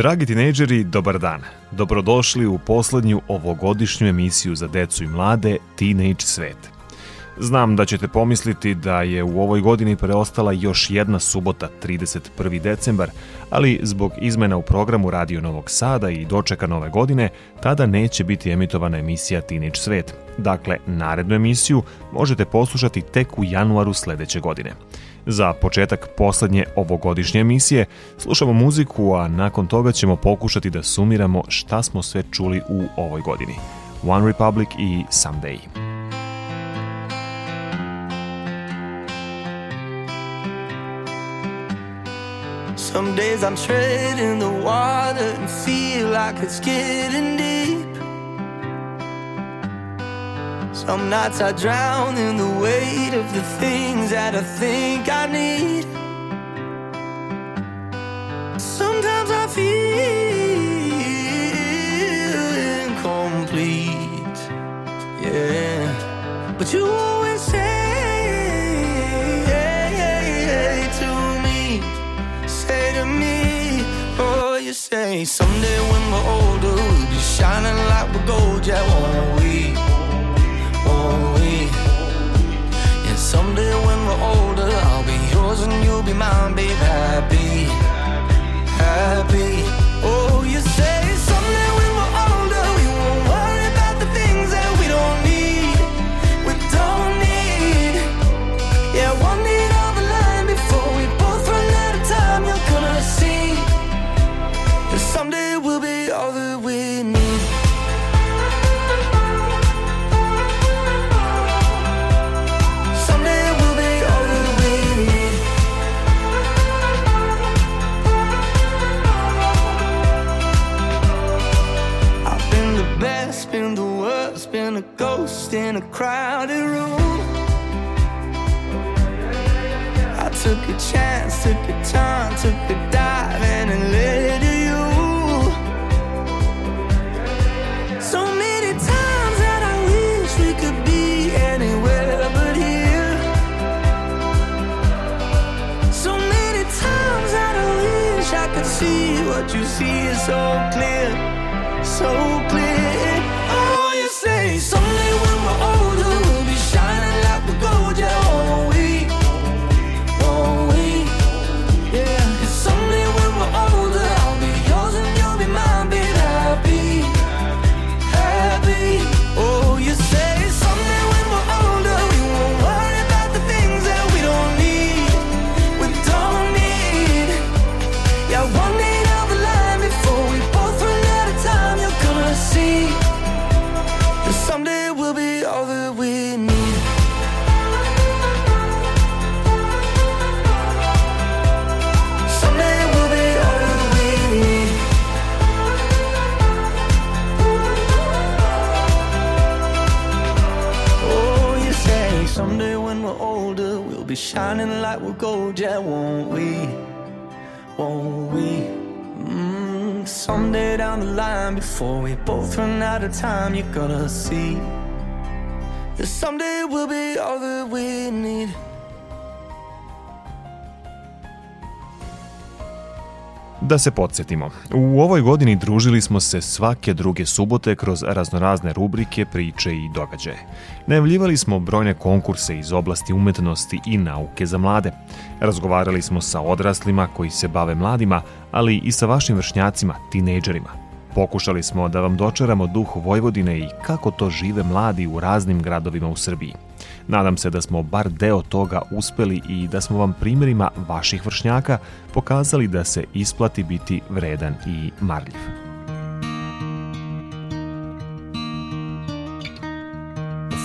Dragi tinejdžeri, dobar dan. Dobrodošli u poslednju ovogodišnju emisiju za decu i mlade Teenage Svet. Znam da ćete pomisliti da je u ovoj godini preostala još jedna subota, 31. decembar, ali zbog izmena u programu Radio Novog Sada i dočeka nove godine, tada neće biti emitovana emisija Teenage Svet. Dakle, narednu emisiju možete poslušati tek u januaru sledeće godine. Za početak poslednje ovogodišnje emisije slušamo muziku, a nakon toga ćemo pokušati da sumiramo šta smo sve čuli u ovoj godini. One Republic i Someday. Some days I'm treading the water and feel like it's getting deep. Some nights I drown in the weight of the things that I think I need. Sometimes I feel incomplete, yeah. But you always say to me, say to me, oh, you say someday when we're older, we'll be shining like we're gold, yeah, When we're older, I'll be yours and you'll be mine, babe. Happy, happy. Oh, you say ghost in a crowded room. I took a chance, took a turn, took a dive, and it led to you. So many times that I wish we could be anywhere but here. So many times that I wish I could see what you see is so clear, so clear. We're gold, yeah, won't we? Won't we? Mm, someday down the line, before we both run out of time, you're gonna see that someday we'll be all that we need. Da se podsjetimo, u ovoj godini družili smo se svake druge subote kroz raznorazne rubrike, priče i događaje. Najavljivali smo brojne konkurse iz oblasti umetnosti i nauke za mlade. Razgovarali smo sa odraslima koji se bave mladima, ali i sa vašim vršnjacima, tinejdžerima. Pokušali smo da vam dočaramo duh Vojvodine i kako to žive mladi u raznim gradovima u Srbiji. Nadam se da smo bar deo toga uspeli i da smo vam primjerima vaših vršnjaka pokazali da se isplati biti vredan i marljiv.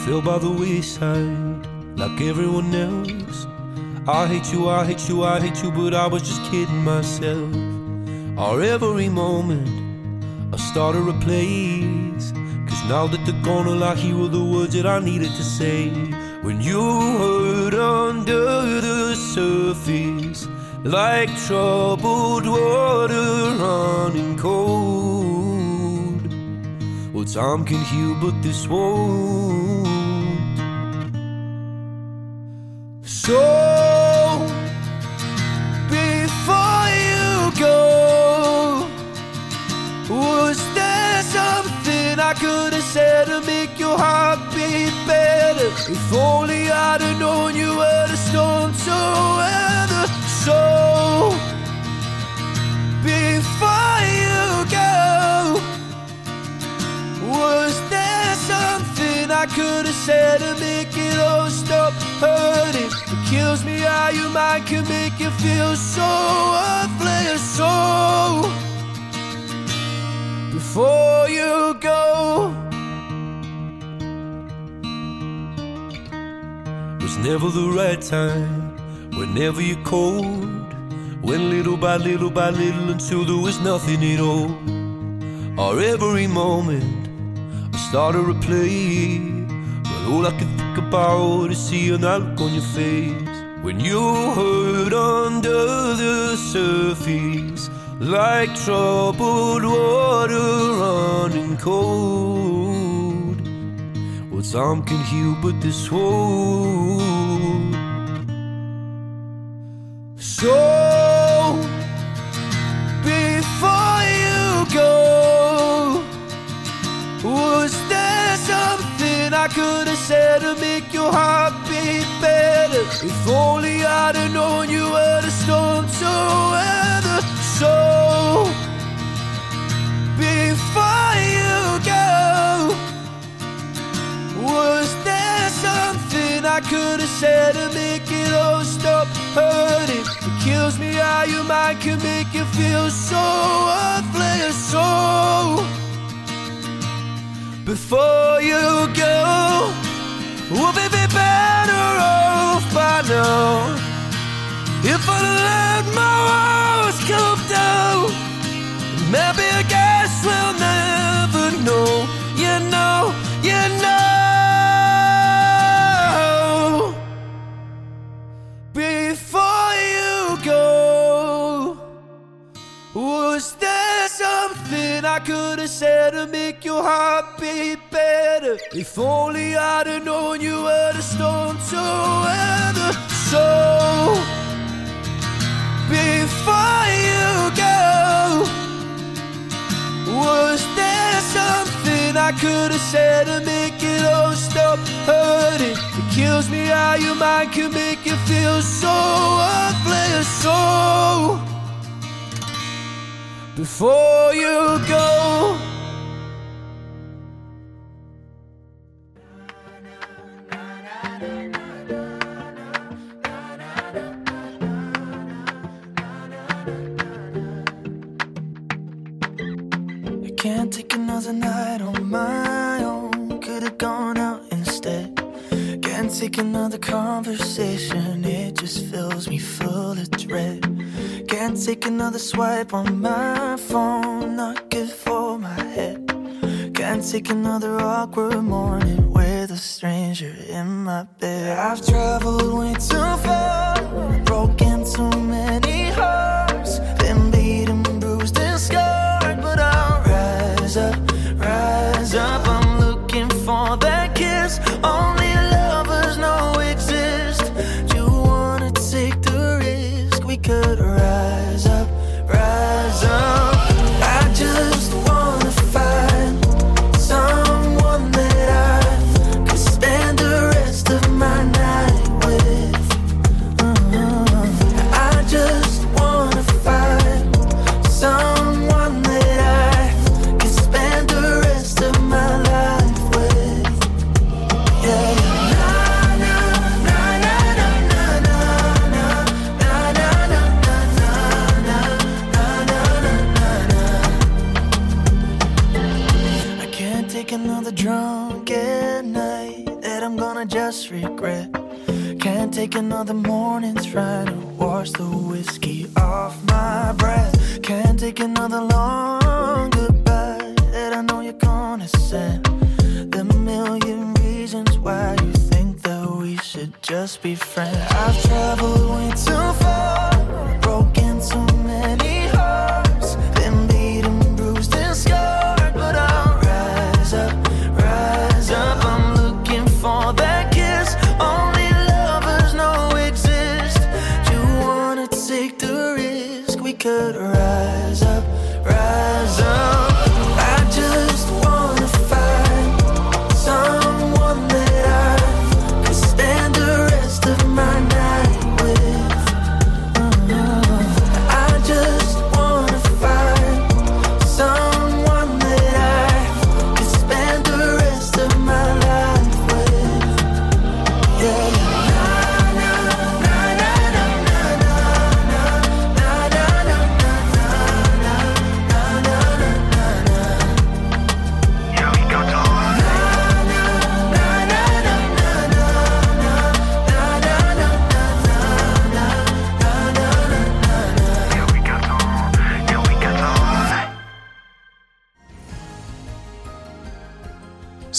fell by the wayside like everyone else. I hate you, I hate you, I hate you, but I was just kidding myself. Our every moment, I started a place. Cause now that they're gone, I hear the words that I needed to say. When you hurt under the surface, like troubled water running cold. Well, time can heal, but this won't. So, before you go, I could have said to make your heart beat better? If only I'd have known you were the storm to weather. So, before you go, was there something I could have said to make it all stop hurting? It kills me how your mind can make you feel so worthless. So, before you go, It was never the right time. Whenever you're cold, went little by little by little until there was nothing at all. Or every moment, I started to play. But all I can think about is seeing that look on your face. When you hurt under the surface, like troubled water running cold. Well, time can heal, but this won't. So, before you go, was there something I could have said to make your heart beat better? If only I'd have known you were the storm It kills me how your mind can make you feel so worthless. So, before you go, would we be better off by now? If I could have said to make your heart beat better? If only I'd have known you were the storm to weather. So, before you go, was there something I could have said to make it all stop hurting? It kills me how your mind can make you feel so worthless. So, before you go. Take another conversation. It just fills me full of dread. Can't take another swipe on my phone. Not good for my head. Can't take another awkward morning with a stranger in my bed. I've traveled way too far. Broken too many hearts.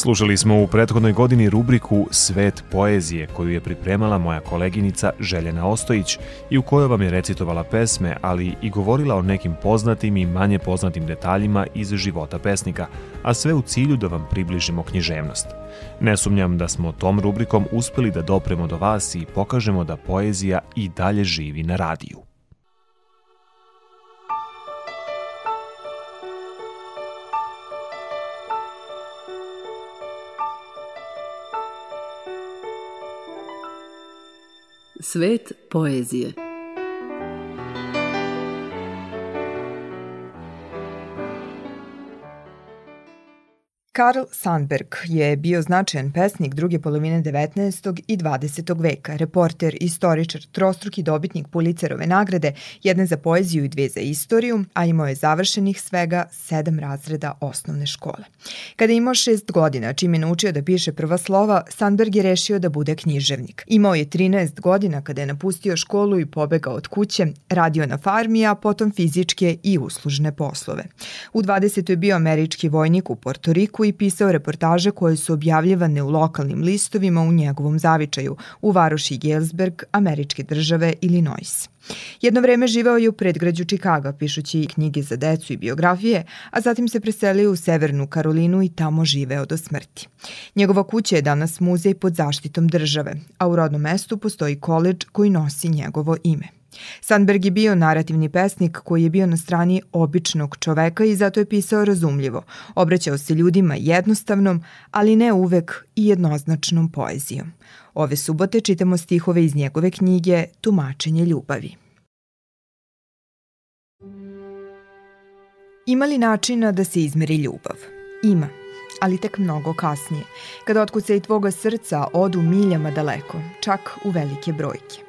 Slušali smo u prethodnoj godini rubriku Svet poezije koju je pripremala moja koleginica Željena Ostojić i u kojoj vam je recitovala pesme, ali i govorila o nekim poznatim i manje poznatim detaljima iz života pesnika, a sve u cilju da vam približimo književnost. Ne sumnjam da smo tom rubrikom uspeli da dopremo do vas i pokažemo da poezija i dalje živi na radiju. Svet poezije Karl Sandberg je bio značajan pesnik druge polovine 19. i 20. veka, reporter, istoričar, trostruki dobitnik Pulicerove nagrade, jedne za poeziju i dve za istoriju, a imao je završenih svega sedam razreda osnovne škole. Kada imao šest godina, čim je naučio da piše prva slova, Sandberg je rešio da bude književnik. Imao je 13 godina kada je napustio školu i pobegao od kuće, radio na farmi, a potom fizičke i uslužne poslove. U 20. je bio američki vojnik u Portoriku i pisao reportaže koje su objavljivane u lokalnim listovima u njegovom zavičaju u varoši Galesburg, američke države Illinois. Jedno vreme živao je u predgrađu Čikaga, pišući knjige za decu i biografije, a zatim se preselio u Severnu Karolinu i tamo živeo do smrti. Njegova kuća je danas muzej pod zaštitom države, a u rodnom mestu postoji koleđ koji nosi njegovo ime. Sandberg je bio narativni pesnik koji je bio na strani običnog čoveka i zato je pisao razumljivo. Obraćao se ljudima jednostavnom, ali ne uvek i jednoznačnom poezijom. Ove subote čitamo stihove iz njegove knjige Tumačenje ljubavi. Ima li načina da se izmeri ljubav? Ima, ali tek mnogo kasnije, kada otkuca i tvoga srca odu miljama daleko, čak u velike brojke.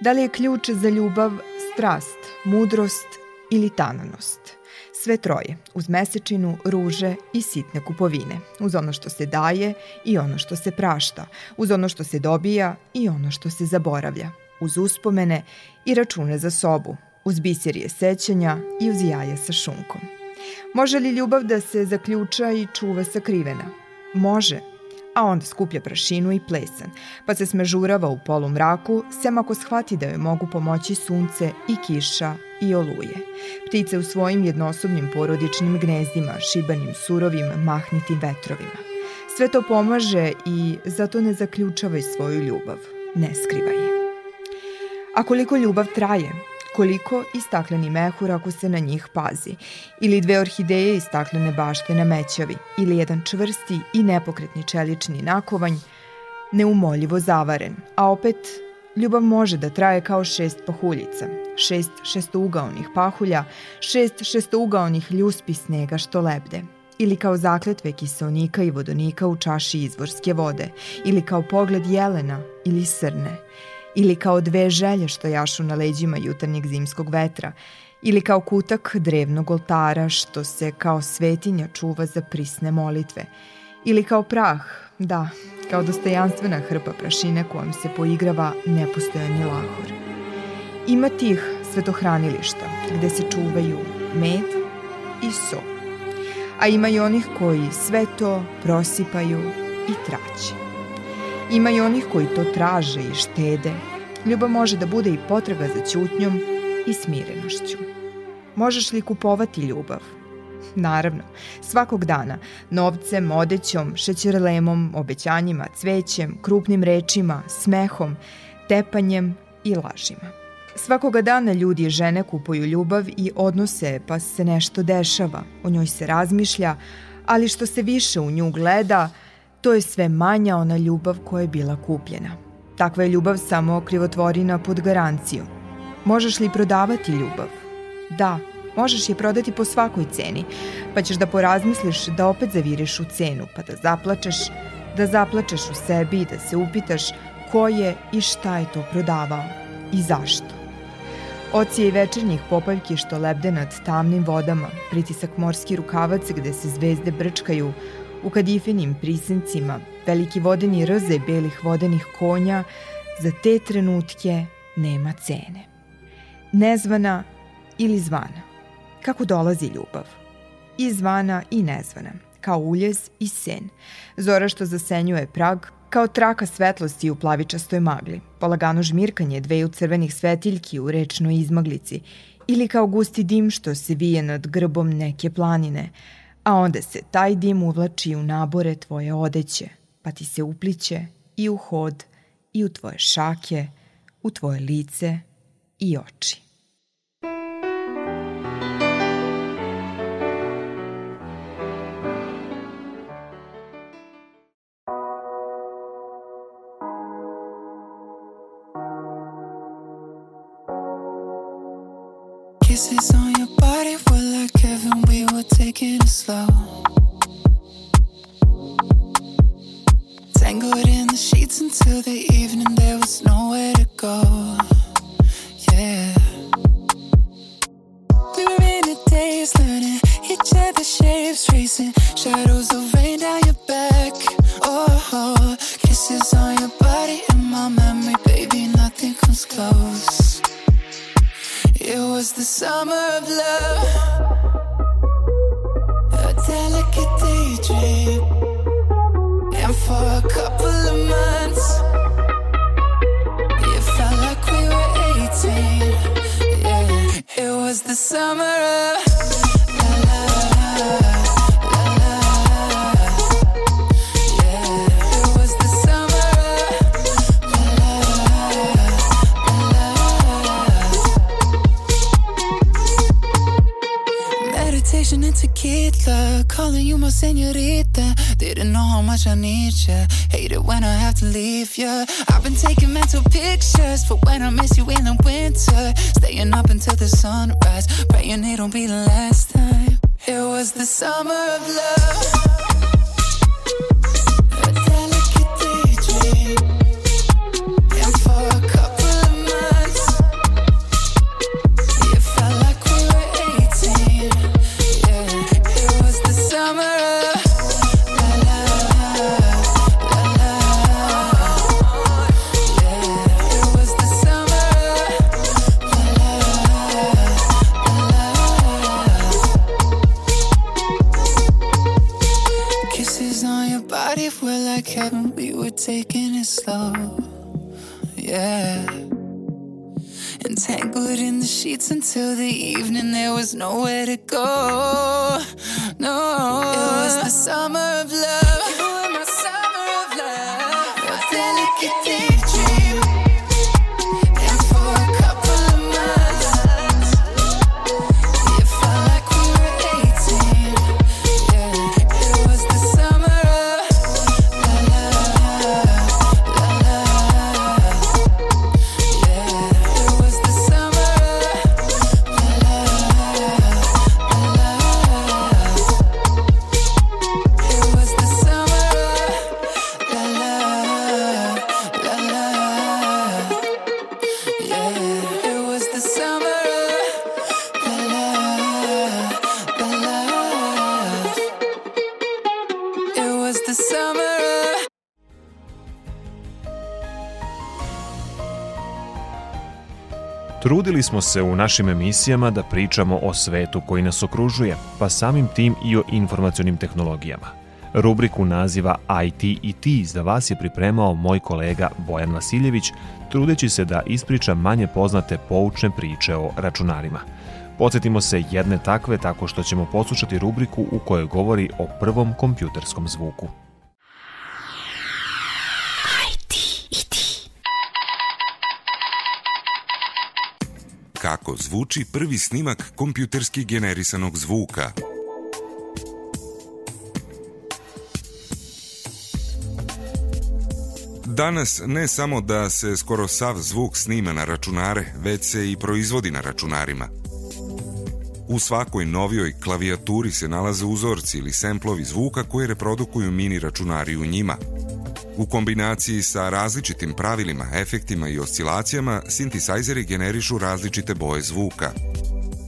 Da li je ključ za ljubav strast, mudrost ili tananost? Sve troje, uz mesečinu, ruže i sitne kupovine, uz ono što se daje i ono što se prašta, uz ono što se dobija i ono što se zaboravlja, uz uspomene i račune za sobu, uz biserije sećanja i uz jaja sa šunkom. Može li ljubav da se zaključa i čuva sakrivena? Može, a onda skuplja prašinu i plesan, pa se smežurava u polumraku, sem ako shvati da joj mogu pomoći sunce i kiša i oluje. Ptice u svojim jednosobnim porodičnim gnezdima, šibanim surovim, mahnitim vetrovima. Sve to pomaže i zato ne zaključavaj svoju ljubav, ne skrivaj je. A koliko ljubav traje, koliko i stakleni mehur ako se na njih pazi, ili dve orhideje i staklene bašte na mećavi, ili jedan čvrsti i nepokretni čelični nakovanj, neumoljivo zavaren, a opet ljubav može da traje kao šest pahuljica, šest šestougaonih pahulja, šest šestougaonih ljuspi snega što lebde, ili kao zakletve kiselnika i vodonika u čaši izvorske vode, ili kao pogled jelena ili srne, ili kao dve želje što jašu na leđima jutarnjeg zimskog vetra, ili kao kutak drevnog oltara što se kao svetinja čuva za prisne molitve, Ili kao prah, da, kao dostojanstvena hrpa prašine kojom se poigrava nepostojani lahor. Ima tih svetohranilišta gde se čuvaju med i so. A ima i onih koji sve to prosipaju i traće. Ima i onih koji to traže i štede. Ljubav može da bude i potraga za ćutnjom i smirenošću. Možeš li kupovati ljubav? Naravno, svakog dana, novcem, odećom, šećerlemom, obećanjima, cvećem, krupnim rečima, smehom, tepanjem i lažima. Svakoga dana ljudi i žene kupuju ljubav i odnose pa se nešto dešava, o njoj se razmišlja, ali što se više u nju gleda, to je sve manja ona ljubav koja je bila kupljena. Takva je ljubav samo krivotvorina pod garanciju. Možeš li prodavati ljubav? Da, možeš je prodati po svakoj ceni, pa ćeš da porazmisliš da opet zaviriš u cenu, pa da zaplačeš, da zaplačeš u sebi i da se upitaš ko je i šta je to prodavao i zašto. Ocije i večernjih popaljki što lebde nad tamnim vodama, pritisak morski rukavac gde se zvezde brčkaju, u kadifinim prisencima, veliki vodeni rze belih vodenih konja, za te trenutke nema cene. Nezvana ili zvana. Kako dolazi ljubav? I zvana i nezvana, kao uljez i sen. Zora što zasenjuje prag, kao traka svetlosti u plavičastoj magli, polagano žmirkanje dveju crvenih svetiljki u rečnoj izmaglici ili kao gusti dim što se vije nad grbom neke planine, a onda se taj dim uvlači u nabore tvoje odeće, pa ti se upliće i u hod, i u tvoje šake, u tvoje lice i oči. Kisses on Staying up until the sunrise, praying it'll be the last time. It was the summer of love. Until the evening, there was nowhere to go. Smo se u našim emisijama da pričamo o svetu koji nas okružuje, pa samim tim i o informacionim tehnologijama. Rubriku naziva IT i ti za vas je pripremao moj kolega Bojan Vasiljević, trudeći se da ispriča manje poznate poučne priče o računarima. Podsjetimo se jedne takve tako što ćemo poslušati rubriku u kojoj govori o prvom kompjuterskom zvuku. Kako zvuči prvi snimak kompjuterski generisanog zvuka? Danas ne samo da se skoro sav zvuk snima na računare, već se i proizvodi na računarima. U svakoj novijoj klavijaturi se nalaze uzorci ili semplovi zvuka koje reprodukuju mini računari u njima. U kombinaciji sa različitim pravilima, efektima i oscilacijama, sintisajzeri generišu različite boje zvuka.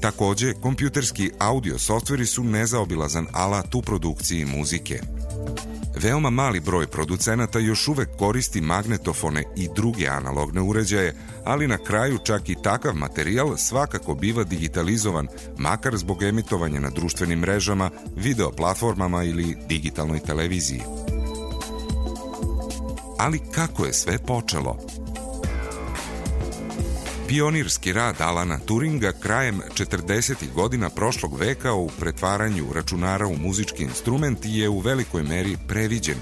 Takođe, kompjuterski audio softveri su nezaobilazan alat u produkciji muzike. Veoma mali broj producenata još uvek koristi magnetofone i druge analogne uređaje, ali na kraju čak i takav materijal svakako biva digitalizovan, makar zbog emitovanja na društvenim mrežama, video platformama ili digitalnoj televiziji. Ali kako je sve počelo? Pionirski rad Alana Turinga krajem 40. godina prošlog veka u pretvaranju računara u muzički instrument je u velikoj meri previđen.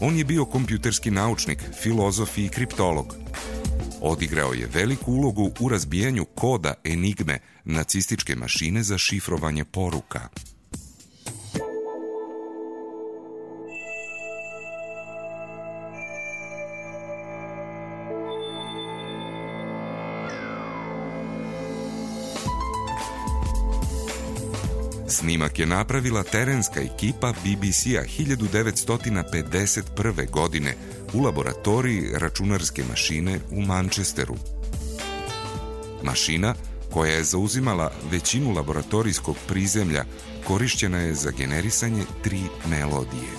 On je bio kompjuterski naučnik, filozof i kriptolog. Odigrao je veliku ulogu u razbijanju koda enigme nacističke mašine za šifrovanje poruka. Snimak je napravila terenska ekipa BBC-a 1951. godine u laboratoriji računarske mašine u Manchesteru. Mašina, koja je zauzimala većinu laboratorijskog prizemlja, korišćena je za generisanje tri melodije.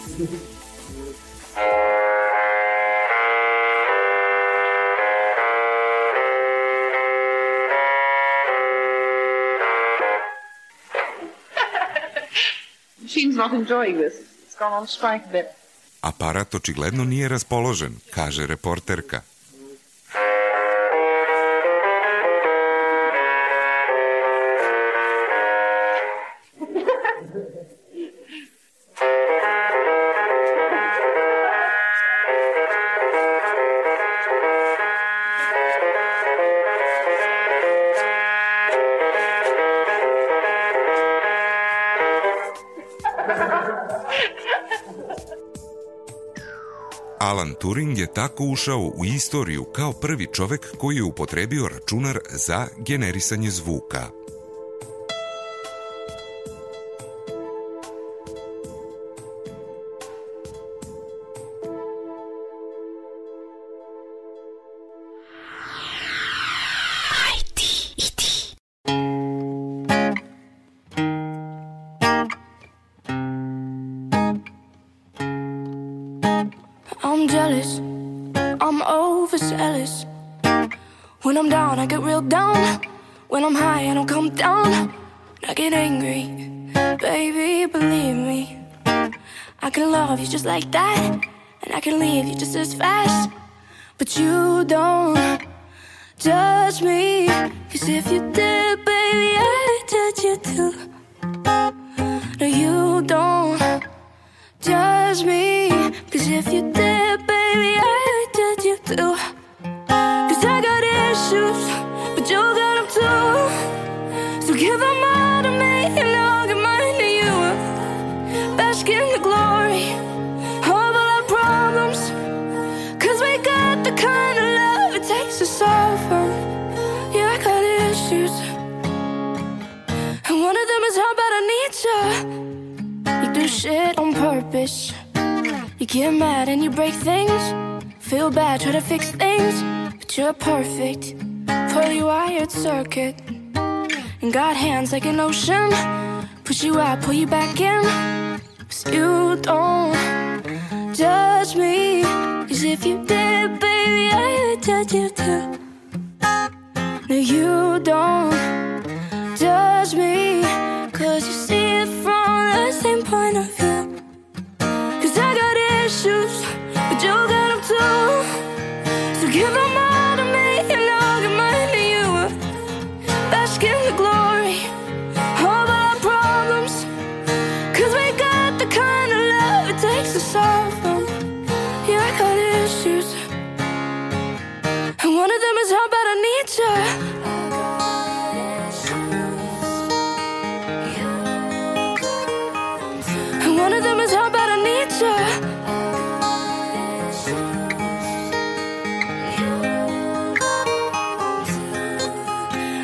Not enjoying this. It's gone on strike a bit. Aparat očigledno nije raspoložen, kaže reporterka. Turing je tako ušao u istoriju kao prvi čovek koji je upotrebio računar za generisanje zvuka. Love you just like that, and I can leave you just as fast. But you don't judge me, cause if you did, baby, I'd judge you too. No, you don't judge me, cause if you did, you. Do shit on purpose. You get mad and you break things. Feel bad, try to fix things. But you're perfect. Fully wired circuit. And got hands like an ocean. Push you out, pull you back in. 'Cause you don't judge me. Cause if you did, baby, I would judge you too. No, you don't judge me. Cause you see it from the same point of view. Cause I got issues, but you got them too. So give them all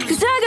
Güzel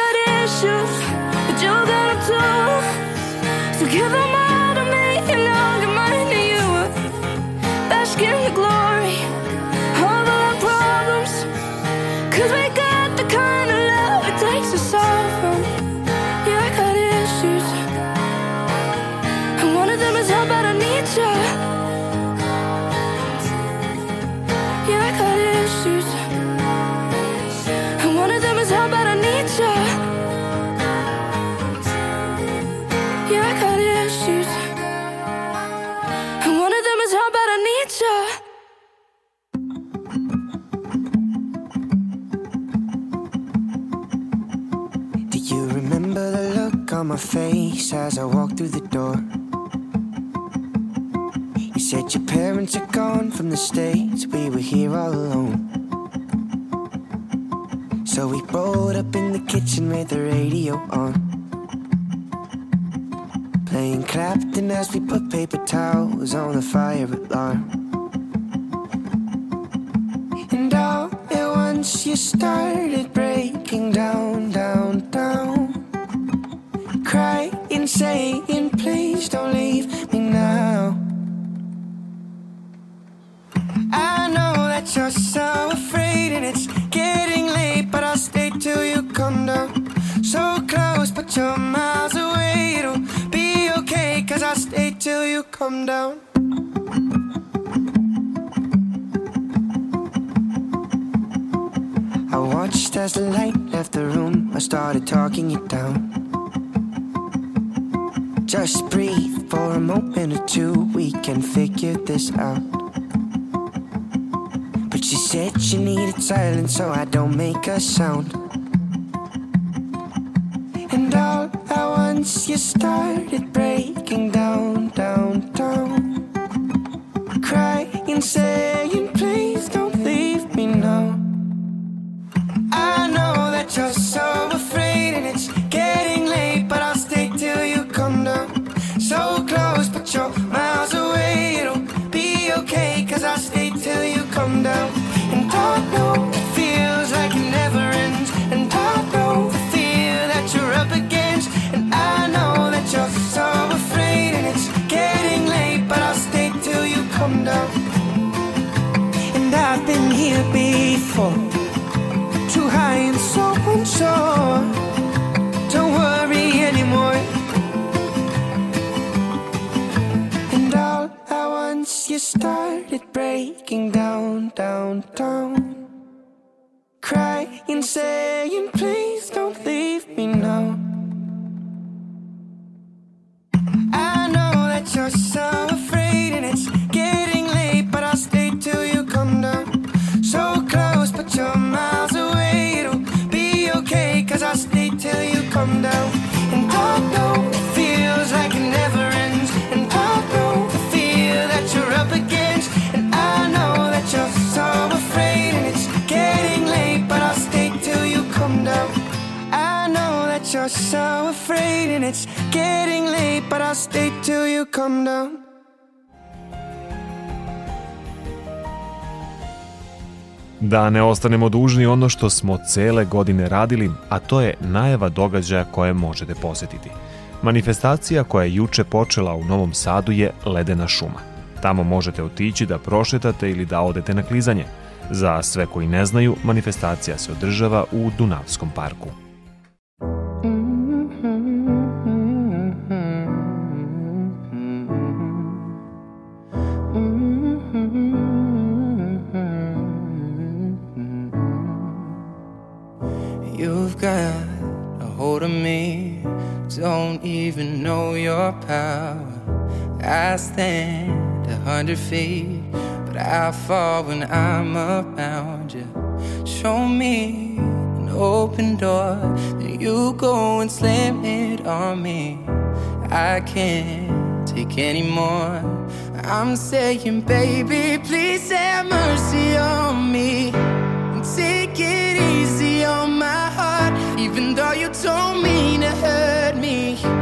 my face as I walked through the door? You said your parents are gone from the States, we were here all alone. So we rolled up in the kitchen with the radio on. Playing Clapton as we put paper towels on the fire alarm. And all at once you started breaking down, down, down. So afraid and it's getting late, but I'll stay till you come down. So close, but you're miles away. It'll be okay, cause I'll stay till you come down. I watched as the light left the room. I started talking it down. Just breathe for a moment or two. We can figure this out. But she said she needed silence so I don't make a sound. And all at once you started breaking down, down, say that you're so afraid and it's getting late, but I'll stay till you come down. Da ne ostanemo dužni ono što smo cele godine radili, a to je najava događaja koje možete posetiti. Manifestacija koja je juče počela u Novom Sadu je Ledena šuma. Tamo možete otići da prošetate ili da odete na klizanje. Za sve koji ne znaju, manifestacija se održava u Dunavskom parku. Your power. I stand a hundred feet, but I fall when I'm around you. Show me an open door, then you go and slam it on me. I can't take anymore. I'm saying, baby, please have mercy on me. And take it easy on my heart, even though you told me to hurt me.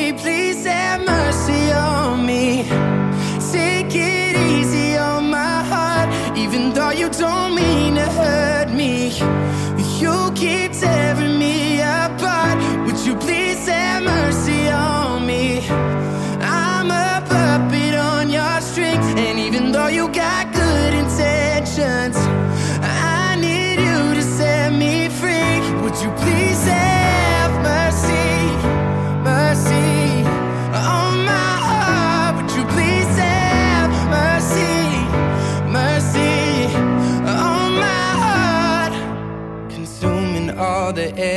you don't mean to hurt me. You keep tearing me apart. Would you please have mercy on me? I'm a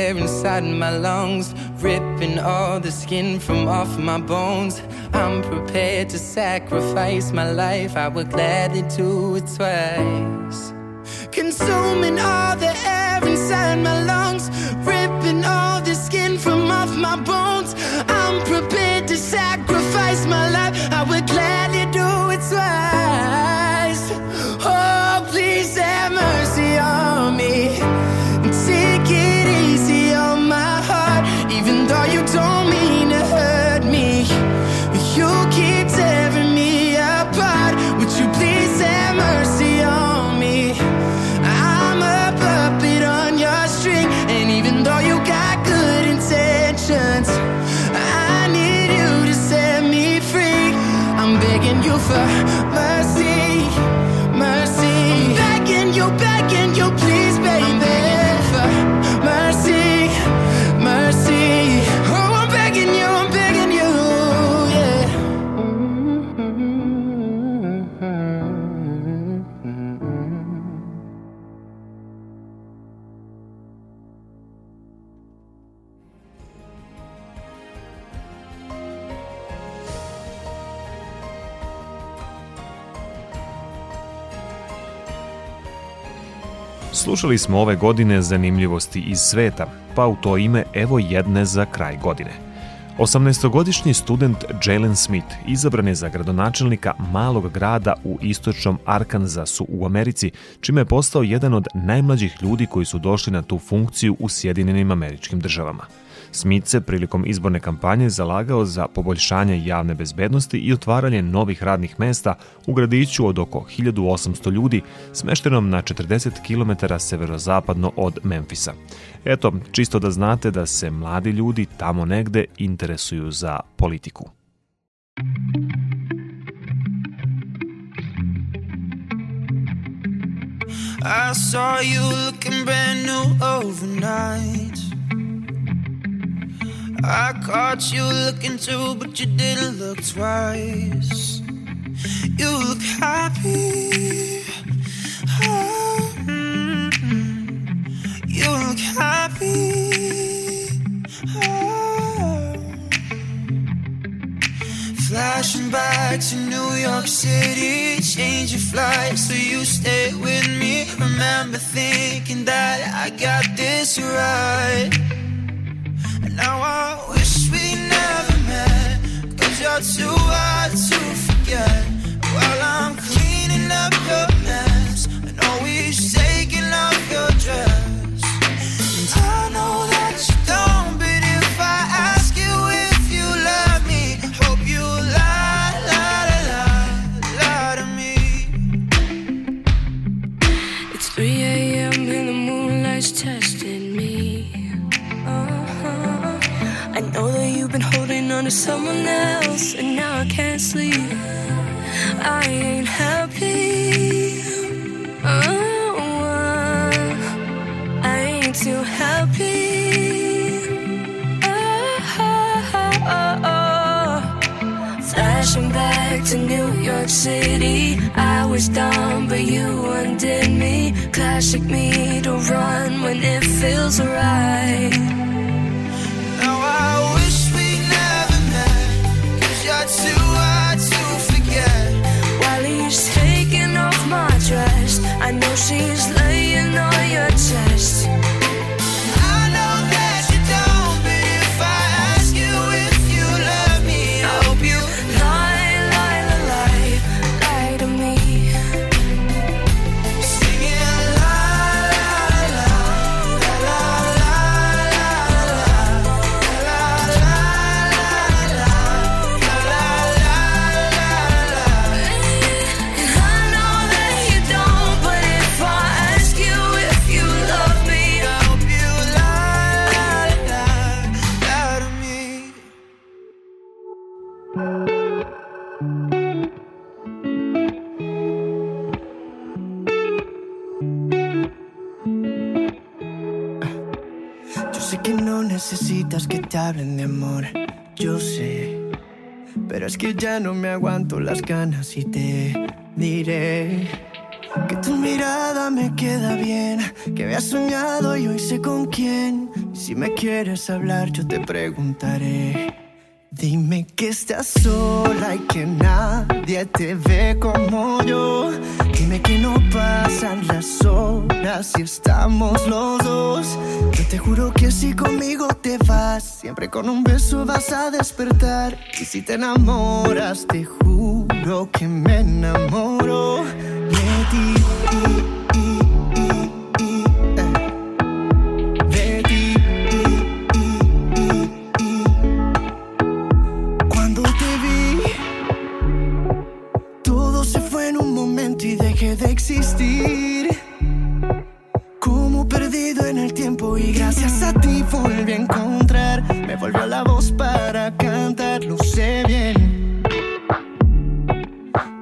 air inside my lungs, ripping all the skin from off my bones. I'm prepared to sacrifice my life, I would gladly do it twice. Consuming all the air inside my lungs, ripping all the skin from off my bones. Slušali smo ove godine zanimljivosti iz sveta, pa u to ime evo jedne za kraj godine. 18-godišnji student Jalen Smith izabran je za gradonačelnika malog grada u istočnom Arkansasu u Americi, čime je postao jedan od najmlađih ljudi koji su došli na tu funkciju u Sjedinjenim američkim državama. Smith se prilikom izborne kampanje zalagao za poboljšanje javne bezbednosti i otvaranje novih radnih mesta u gradiću od oko 1800 ljudi, smeštenom na 40 km severozapadno od Memfisa. Eto, čisto da znate da se mladi ljudi tamo negde interesuju za politiku. I saw you looking brand new overnight. I caught you looking too, but you didn't look twice. You look happy. Oh, mm-mm. You look happy. Oh. Flashing back to New York City, change your flight so you stay with me. Remember thinking that I got this right. Now I wish we never met, cause you're too hard to forget. While I'm cleaning up your mess, and always taking off your dress. And I know that las ganas y te diré que tu mirada me queda bien, que había soñado y hoy sé con quién. Si me quieres hablar, yo te preguntaré. Dime que estás sola y que nadie te ve como yo. Dime que no pasan las horas y estamos los dos. Yo te juro que si conmigo te vas, siempre con un beso vas a despertar. Y si te enamoras, te juro que me enamoro de ti. En el tiempo y gracias a ti volví a encontrar. Me volvió la voz para cantar, lo sé bien.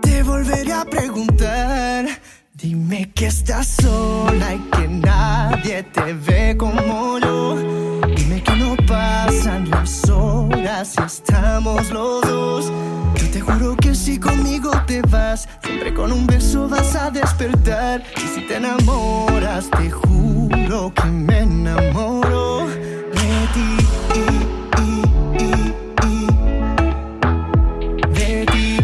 Te volveré a preguntar. Dime que estás sola y que nadie te ve como yo. Dime que no pasan las horas y estamos los dos. Yo te juro que si conmigo te vas, siempre con un beso vas a despertar. Y si te enamoras, te juro que me enamoro de ti. De ti.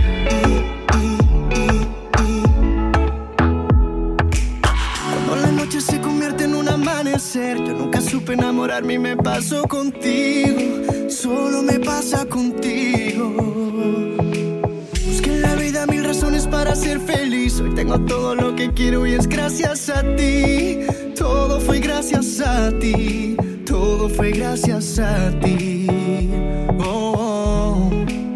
Cuando la noche se convierte en un amanecer, yo nunca supe enamorarme y me pasó contigo, solo me pasa contigo. Busqué en la vida mil razones para ser feliz, hoy tengo todo lo que quiero y es gracias a ti. Todo fue gracias a ti, todo fue gracias a ti. Oh, oh.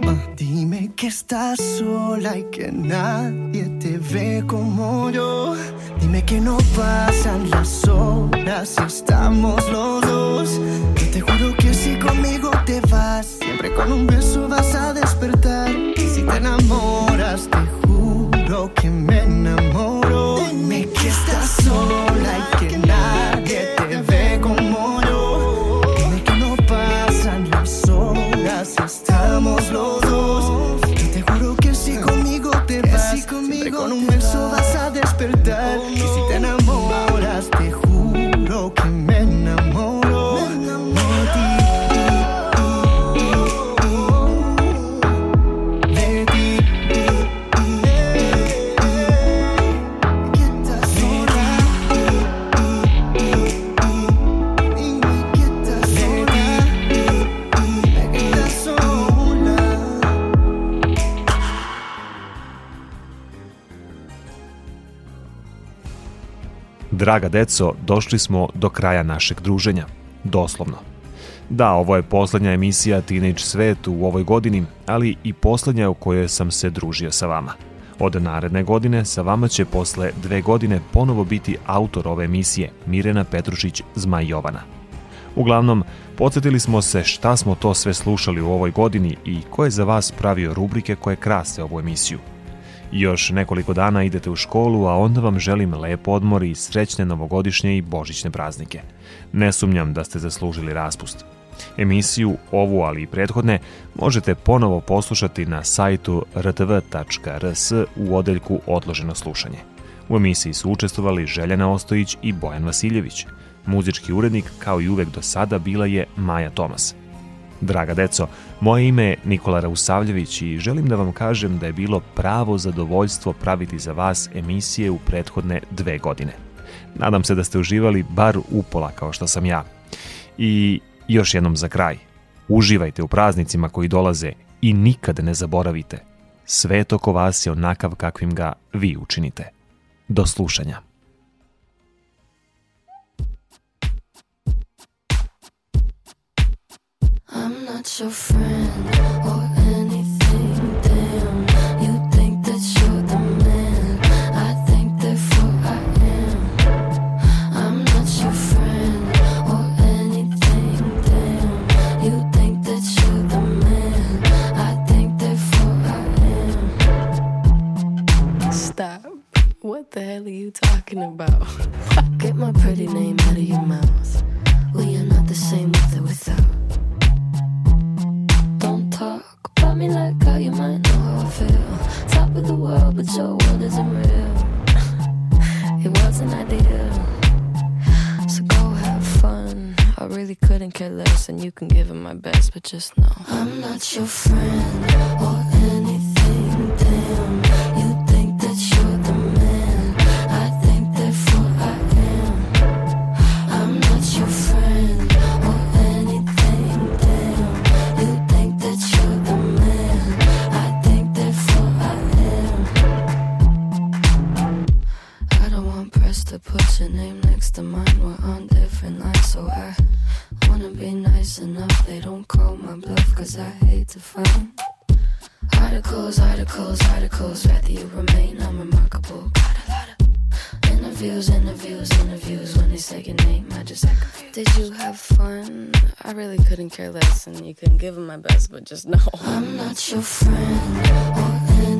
Ah, Dime que estás sola y que nadie te ve como yo. Dime que no pasan las horas estamos los dos. Yo te juro que si conmigo te vas, siempre con un beso vas a despertar. Y si te enamoras, te juro que me Draga deco, došli smo do kraja našeg druženja. Doslovno. Da, ovo je poslednja emisija Teenage Svet u ovoj godini, ali i poslednja u kojoj sam se družio sa vama. Od naredne godine sa vama će posle dve godine ponovo biti autor ove emisije, Mirena Petrušić Zmaj Jovana. Uglavnom, podsjetili smo se šta smo to sve slušali u ovoj godini i ko je za vas pravio rubrike koje krase ovu emisiju. Još nekoliko dana idete u školu, a onda vam želim lep odmor i srećne novogodišnje i božićne praznike. Ne sumnjam da ste zaslužili raspust. Emisiju ovu, ali i prethodne, možete ponovo poslušati na sajtu rtv.rs u odeljku Odloženo slušanje. U emisiji su učestvovali Željana Ostojić i Bojan Vasiljević. Muzički urednik, kao i uvek do sada, bila je Maja Tomas. Draga deco, moje ime je Nikola Rausavljević i želim da vam kažem da je bilo pravo zadovoljstvo praviti za vas emisije u prethodne dve godine. Nadam se da ste uživali bar upola kao što sam ja. I još jednom za kraj. Uživajte u praznicima koji dolaze i nikad ne zaboravite. Svet oko vas je onakav kakvim ga vi učinite. Do slušanja. Not your friend or anything. Damn, you think that you're the man. I think therefore I am. I'm not your friend or anything. Damn, you think that you're the man. I think therefore I am. Stop. What the hell are you talking about? Get my pretty name out of your mouth. We are not the same with or without. Me like how you might know how I feel. Top of the world, but your world isn't real. It wasn't ideal. So go have fun. I really couldn't care less, and you can give it my best, but just know I'm not your friend or your name next to mine. We're on different lines, so I wanna be nice enough. They don't call my bluff, cause I hate to find articles, articles, articles. Rather you remain unremarkable. Got a lot of interviews, interviews, interviews. When they say your name, I just act confused. Did you have fun? I really couldn't care less, and you couldn't give it my best, but just know I'm not your friend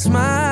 smile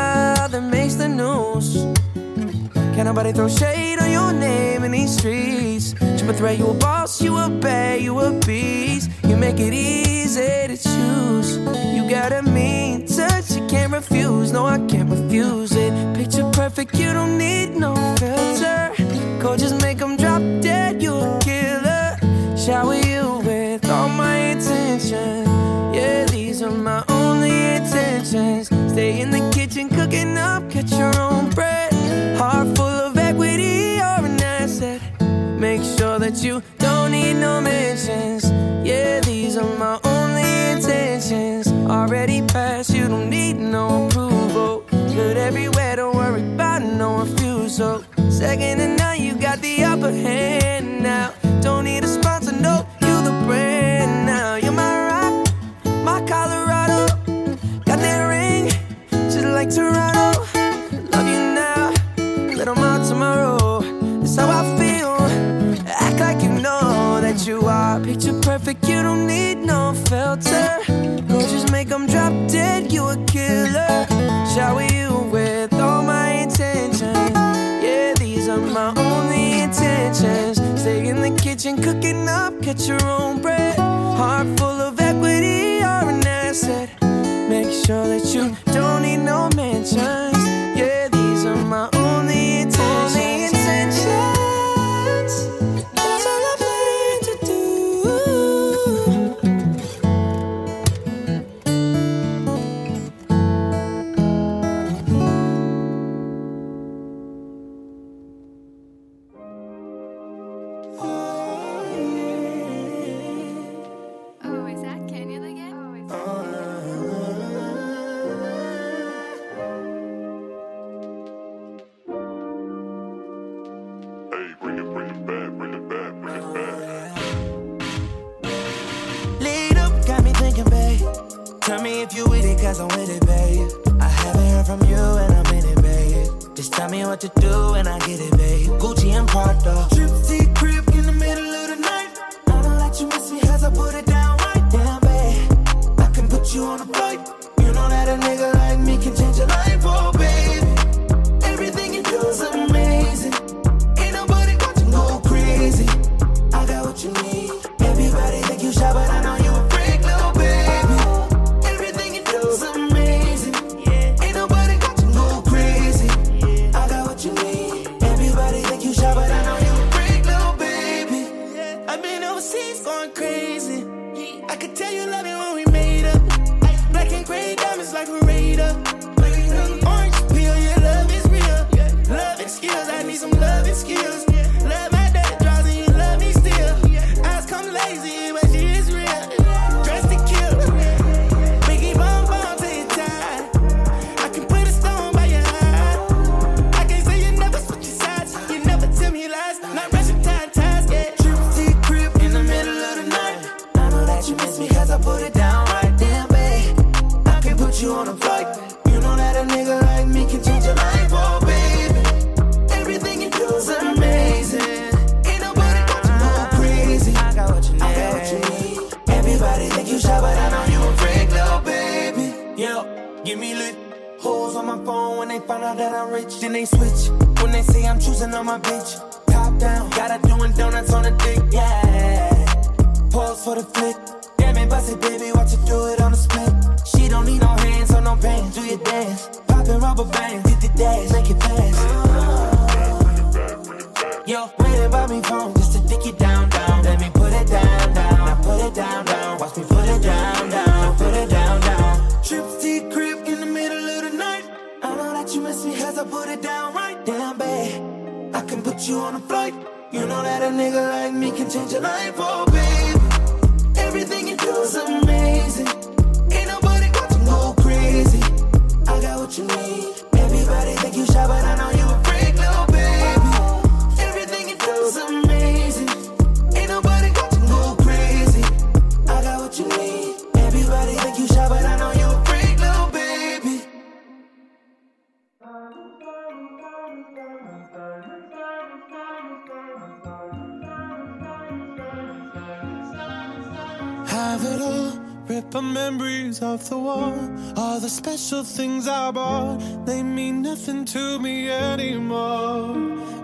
memories of the war. All the special things I bought, they mean nothing to me anymore.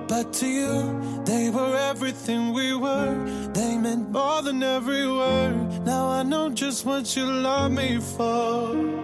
But to you, they were everything we were. They meant more than every word. Now I know just what you love me for.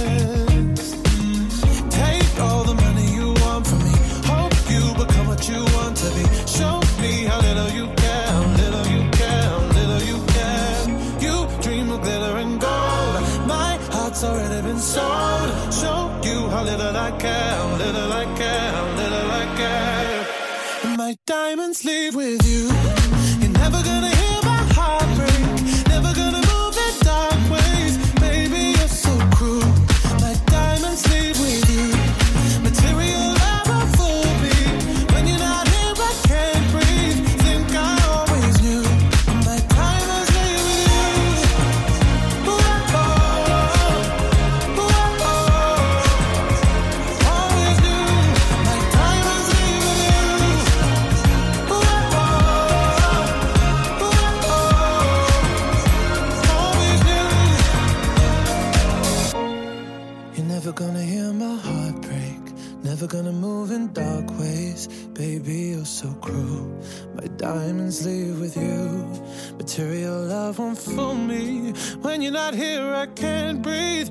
little I care, little I care, little I care. My diamonds leave with you. So cruel. My diamonds leave with you. Material love won't fool me. When you're not here, I can't breathe.